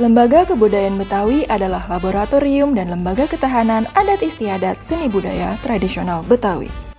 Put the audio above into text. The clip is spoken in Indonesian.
Lembaga Kebudayaan Betawi adalah laboratorium dan lembaga ketahanan adat istiadat seni budaya tradisional Betawi.